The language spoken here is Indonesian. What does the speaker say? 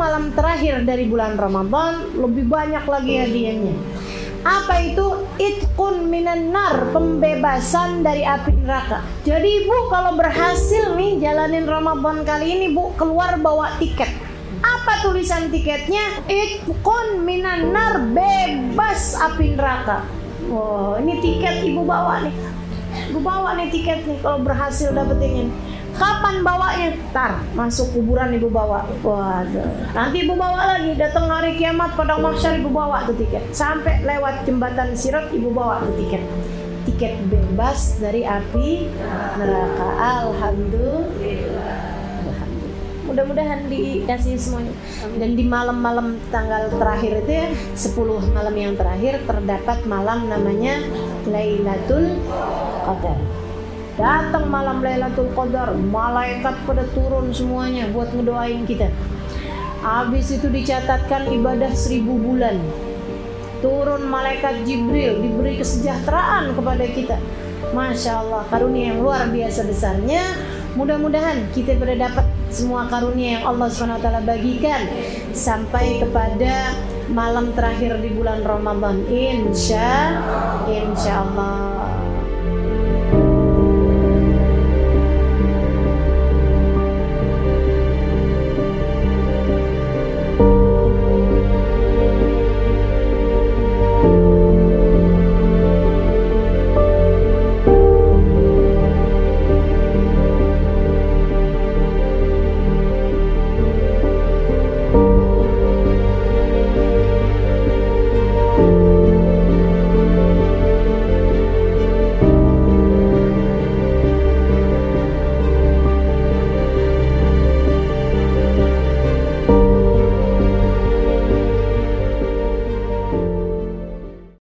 Malam terakhir dari bulan Ramadan lebih banyak lagi hadiahnya. Apa itu? Itkun minan nar, pembebasan dari api neraka. Jadi Ibu kalau berhasil nih jalanin Ramadan kali ini Bu keluar bawa tiket. Apa tulisan tiketnya? Itkun minan nar, bebas api neraka. Wow, ini tiket Ibu bawa nih. Ibu bawa nih tiket nih kalau berhasil dapetin ini. Kapan bawanya? Tar, masuk kuburan ibu bawa. Waduh. Nanti ibu bawa lagi. Datang hari kiamat padang mahsyar ibu bawa tuh tiket. Sampai lewat jembatan sirat ibu bawa tuh tiket. Tiket bebas dari api neraka. Alhamdulillah. Mudah-mudahan dikasih semuanya. Dan di malam-malam tanggal terakhir itu ya, 10 malam yang terakhir terdapat malam namanya Lailatul Qadar. Datang malam Lailatul Qadar, malaikat pada turun semuanya buat ngedoain kita. Habis itu dicatatkan ibadah seribu bulan. Turun malaikat Jibril diberi kesejahteraan kepada kita. Masya Allah, karunia yang luar biasa besarnya. Mudah-mudahan kita pada dapat semua karunia yang Allah SWT bagikan sampai kepada malam terakhir di bulan Ramadan. Insya, insya Allah.